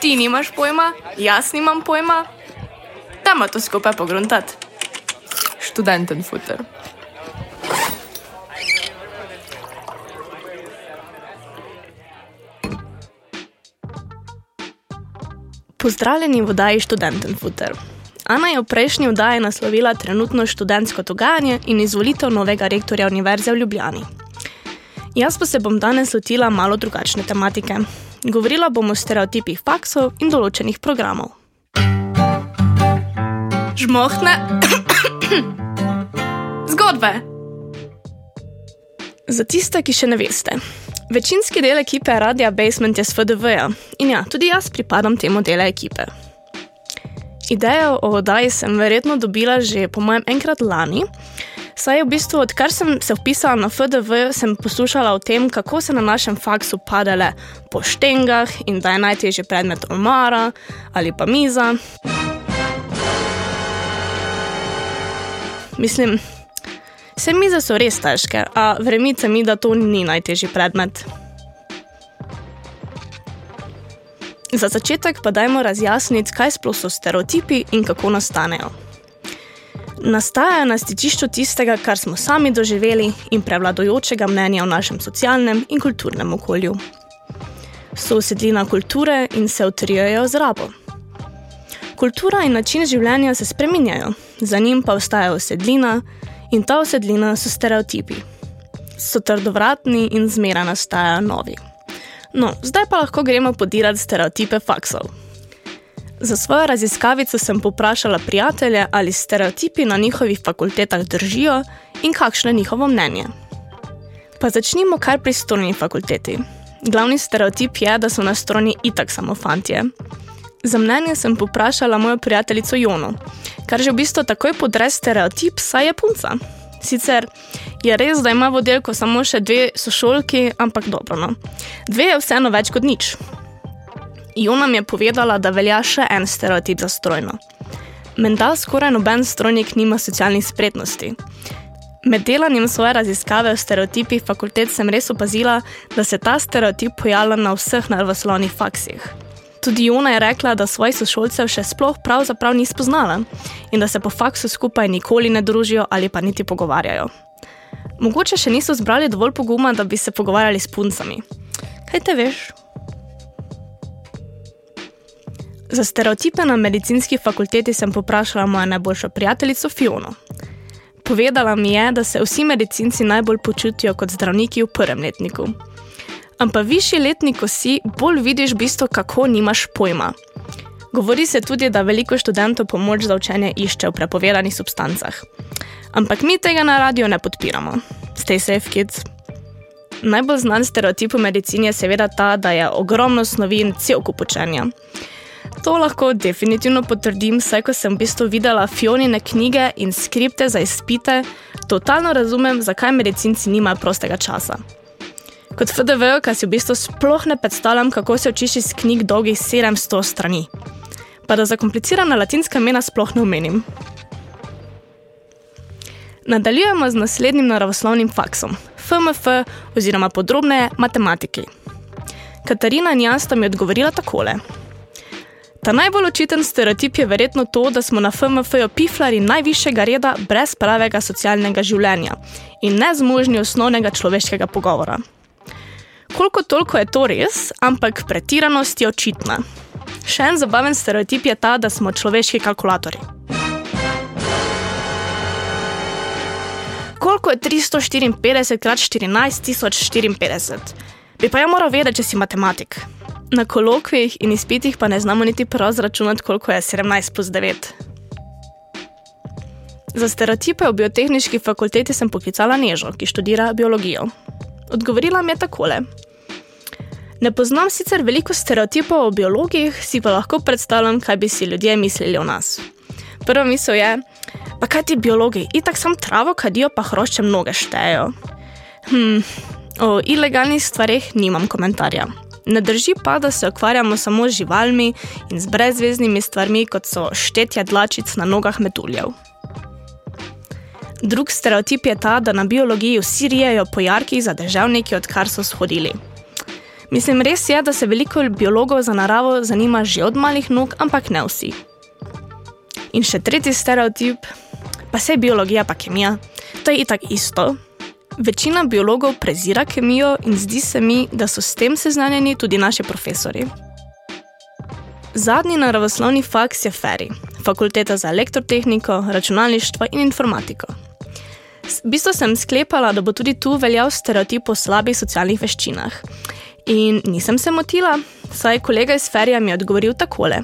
Ti nimaš pojma, jaz nimam pojma. Dajmo to skupaj pogruntati. Študenten futer. Pozdravljeni v oddaji Študenten futer. Ana je v prejšnji oddaji naslovila trenutno študentsko dogajanje in izvolitev novega rektorja Univerze v Ljubljani. Jaz pa se bom danes lotila malo drugačne tematike. Govorila bom o stereotipih faksov in določenih programov. Žmohne zgodbe. Za tiste, ki še ne veste. Večinski del ekipe Radia Basement je s FDV-ja in ja, tudi jaz pripadam temu delu ekipe. Idejo o oddaji sem verjetno dobila že po mojem enkrat lani, saj v bistvu, odkar sem se vpisala na FDV, sem poslušala o tem, kako se na našem faksu padale po štengah in da je najtežji predmet omara ali pa miza. Mislim, vse mize so res težke, a verjemite mi, da to ni najtežji predmet. Za začetek pa dajmo razjasniti, kaj sploh so stereotipi in kako nastanejo. Nastajajo na stičišču tistega, kar smo sami doživeli in prevladojočega mnenja o našem socialnem in kulturnem okolju. So usedlina kulture in se utrijajo z rabo. Kultura in način življenja se spreminjajo, za njim pa ostaja usedlina in ta usedlina so stereotipi. So trdovratni in zmera nastajajo novi. No, zdaj pa lahko gremo podirati stereotipe faksov. Za svojo raziskavico sem poprašala prijatelje, ali stereotipi na njihovih fakultetah držijo in kakšno je njihovo mnenje. Pa začnimo kar pri strojni fakulteti. Glavni stereotip je, da so na strojni itak samo fantje. Za mnenje sem poprašala mojo prijateljico Jono, kar že v bistvu takoj podre stereotip, saj je punca. Sicer je res, da ima v oddelku samo še dve sošolki, ampak dobro. No. Dve je vseeno več kot nič. Jona mi je povedala, da velja še en stereotip za strojno. Menda skoraj noben strojnik nima socialnih spretnosti. Med delanjem svoje raziskave o stereotipih fakultet sem res opazila, da se ta stereotip pojavlja na vseh naravoslovnih faksih. Tudi Jona je rekla, da svojih sošolcev še sploh pravzaprav ni spoznala in da se po faksu skupaj nikoli ne družijo ali pa niti pogovarjajo. Mogoče še niso zbrali dovolj poguma, da bi se pogovarjali s puncami. Kaj te veš? Za stereotipe na medicinski fakulteti sem poprašala mojo najboljšo prijateljico Fiono. Povedala mi je, da se vsi medicinci najbolj počutijo kot zdravniki v prvem letniku. Ampak višji letnik, ko si, bolj vidiš bistvo, kako nimaš pojma. Govori se tudi, da veliko študentov pomoč za učenje išče v prepovedanih substancah. Ampak mi tega na radio ne podpiramo. Stay safe, kids. Najbolj znan stereotip v medicini je seveda ta, da je ogromno snovi in cel kup učenja. To lahko definitivno potrdim, saj ko sem v bistvu videla Fionine knjige in skripte za izpite, totalno razumem, zakaj medicinci nimajo prostega časa. Kot FDV, kaj si v bistvu sploh ne predstavljam, kako se učiš iz knjig dolgih 700 strani. Pa da zakomplicirana latinska imena sploh ne omenim. Nadaljujemo z naslednjim naravoslovnim faksom, FMF oziroma podrobneje matematiki. Katarina in jaz sta mi odgovorila takole. Ta najbolj očiten stereotip je verjetno to, da smo na FMF-ju piflari najvišjega reda brez pravega socialnega življenja in nezmožni osnovnega človeškega pogovora. Koliko toliko je to res, ampak pretiranost je očitna. Še en zabaven stereotip je ta, da smo človeški kalkulatori. Koliko je 354 krat 14054? Bi pa ja moral vedeti, če si matematik. Na kolokvijih in izpitih pa ne znamo niti prav zračunati, koliko je 17 plus 9. Za stereotipe v biotehnički fakulteti sem poklicala Nežo, ki študira biologijo. Odgovorila mi je takole. Ne poznam sicer veliko stereotipov o biologih, si pa lahko predstavljam, kaj bi si ljudje mislili o nas. Prva misel je, pa kaj ti biologi, itak sam travo kadijo, pa hrošče mnoge štejejo. Hm, o ilegalnih stvarih nimam komentarja. Ne drži pa, da se ukvarjamo samo z živalmi in z brezvezdnimi stvarmi, kot so štetje dlačic na nogah metuljev. Drug stereotip je ta, da na biologiji vsi rijejo po jarkih za državniki, odkar so shodili. Mislim, res je, da se veliko biologov za naravo zanima že od malih nog, ampak ne vsi. In še tretji stereotip, pa se je biologija pa kemija, to je itak isto. Večina biologov prezira kemijo in zdi se mi, da so s tem seznanjeni tudi naši profesori. Zadnji naravoslovni faks je FERI, fakulteta za elektrotehniko, računalništvo in informatiko. V bistvu sem sklepala, da bo tudi tu veljal stereotip o slabih socialnih veščinah. In nisem se motila, saj kolega iz Ferija mi je odgovoril takole.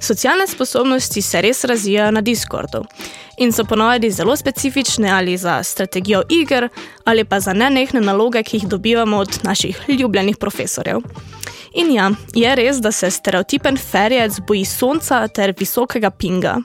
Socialne sposobnosti se res razvijajo na Discordu in so ponovadi zelo specifične ali za strategijo iger ali pa za nenehne naloge, ki jih dobivamo od naših ljubljenih profesorjev. In ja, je res, da se stereotipen ferijec boji sonca ter visokega pinga.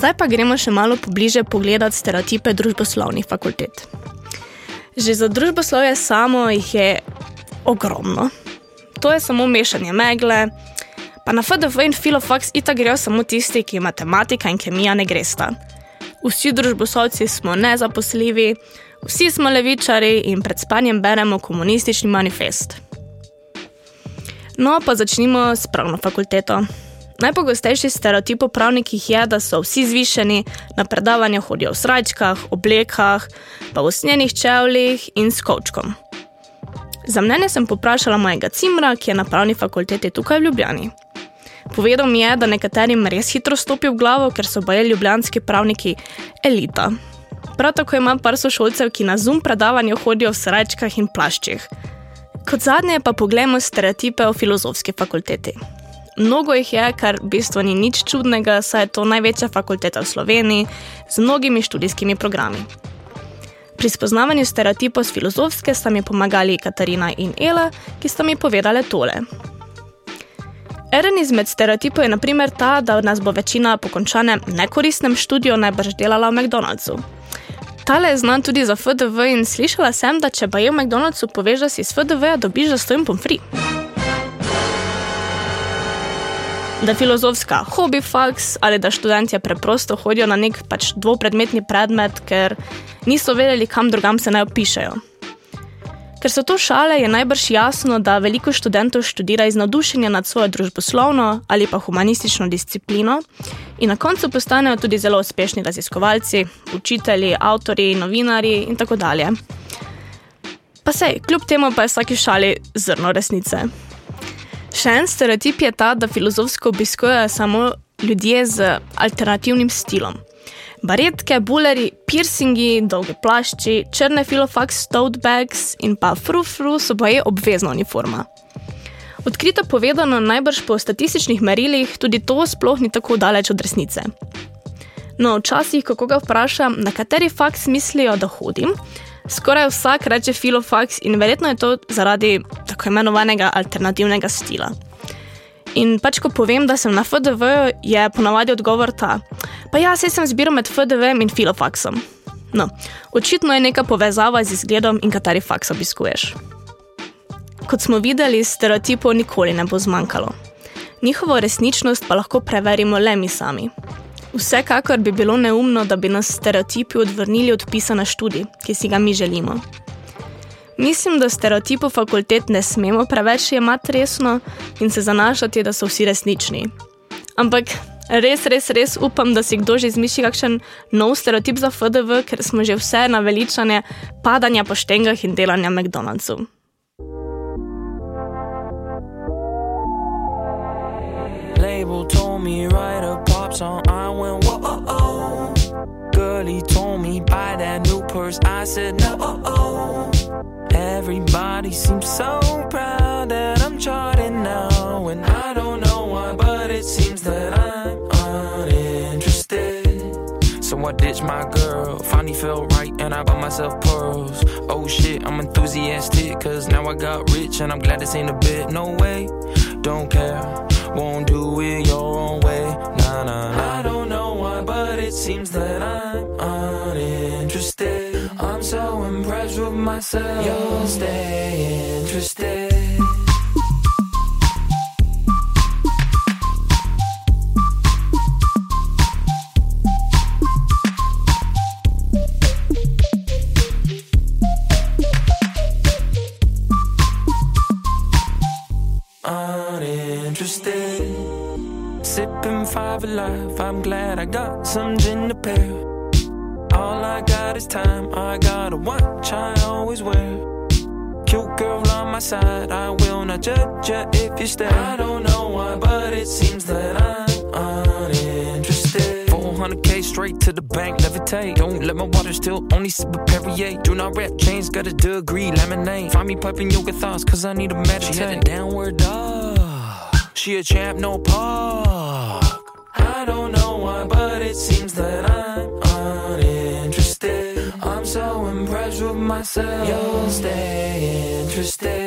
Zdaj pa gremo še malo pobliže pogledati stereotipe družboslovnih fakultet. Že za družboslovje samo jih je ogromno. To je samo mešanje megle, pa na FDV in Filofax itak grejo samo tisti, ki matematika in kemija ne gresta. Vsi družboslovci smo nezaposljivi, vsi smo levičari in pred spanjem beremo komunistični manifest. No, pa začnimo s pravno fakulteto. Najpogostejši stereotip o pravnikih je, da so vsi zvišeni, na predavanja hodijo v srajčkah, oblekah, pa v snenih čevljih in s kočkom. Za mnenje sem poprašala mojega cimra, ki je na pravni fakulteti tukaj v Ljubljani. Povedal mi je, da nekaterim res hitro stopi v glavo, ker so boje ljubljanski pravniki elita. Prav tako ima par sošolcev, ki na zum predavanju hodijo v srajčkah in plaščih. Kot zadnje pa pogledamo stereotipe o filozofski fakulteti. Mnogo jih je, kar v bistvu ni nič čudnega, saj je to največja fakulteta v Sloveniji z mnogimi študijskimi programi. Pri spoznavanju stereotipov z filozofske sta mi pomagali Katarina in Ela, ki sta mi povedali tole. Eden izmed stereotipov je naprimer ta, da nas bo večina po končanem nekoristnem študiju najbrž delala v McDonald'su. Tale je znan tudi za FDV in slišala sem, da če pa je v McDonald'su poveš, da si iz FDV-ja dobiš za stojim pomfri. Da je filozofska hobi faks ali da študenti preprosto hodijo na nek pač dvopredmetni predmet, ker niso vedeli, kam drugam se naj opišajo. Ker so to šale, je najbrž jasno, da veliko študentov študira iz navdušenja nad svojo družboslovno ali pa humanistično disciplino in na koncu postanejo tudi zelo uspešni raziskovalci, učitelji, avtori, novinari in tako dalje. Pa sej, kljub temu pa je vsaki šali zrno resnice. Še en stereotip je ta, da filozofsko obiskujejo samo ljudje z alternativnim stilom. Baretke, buleri, piercingi, dolge plašči, črne filofax tote bags in pa frufru so boje obvezna uniforma. Odkrito povedano, najbrž po statističnih merilih tudi to sploh ni tako daleč od resnice. No, včasih, ko koga vprašam, na kateri faks mislijo, da hodim, skoraj vsak reče filofax in verjetno je to zaradi tako imenovanega alternativnega stila. In pač, ko povem, da sem na FDV, je ponavadi odgovor ta: Pa ja, se sem zbiral med FDV in filofaxom. No, očitno je neka povezava z izgledom in kateri faks obiskuješ. Kot smo videli, stereotipov nikoli ne bo zmanjkalo. Njihovo resničnost pa lahko preverimo le mi sami. Vsekakor bi bilo neumno, da bi nas stereotipi odvrnili od pisa na študij, ki si ga mi želimo. Mislim, da stereotipov fakultet ne smemo preveč jemati resno in se zanašati, da so vsi resnični. Ampak res, res, res upam, da si kdo že izmišlja kakšen nov stereotip za FDV, ker smo že vse naveličane padanja po štengah in delanja McDonald'sov. Label told me write a pop song, new I said no oh oh. Everybody seems so proud that I'm charting now. And I don't know why, but it seems that I'm uninterested. So I ditched my girl, finally felt right, and I bought myself pearls. Oh shit, I'm enthusiastic, cause now I got rich, and I'm glad this ain't a bit. No way, don't care, won't do it your own way. Nah, nah, nah. I don't know why, but it seems that I'm uninterested. I'm so impressed with myself. You'll stay interested. Uninterested. Sipping five alive. I'm glad I got some gin to pair. I got is time. I got a watch I always wear. Cute girl on my side. I will not judge you if you stay. I don't know why, but it seems that I'm uninterested. 400k straight to the bank, levitate. Don't let my water still only sip a Perrier. Do not rap chains, got a degree, lemonade. Find me piping yoga thoughts, cause I need a meditate. She had a downward dog. She a champ, no park. I don't know why, but it seems that I'm charge myself. You'll stay interested.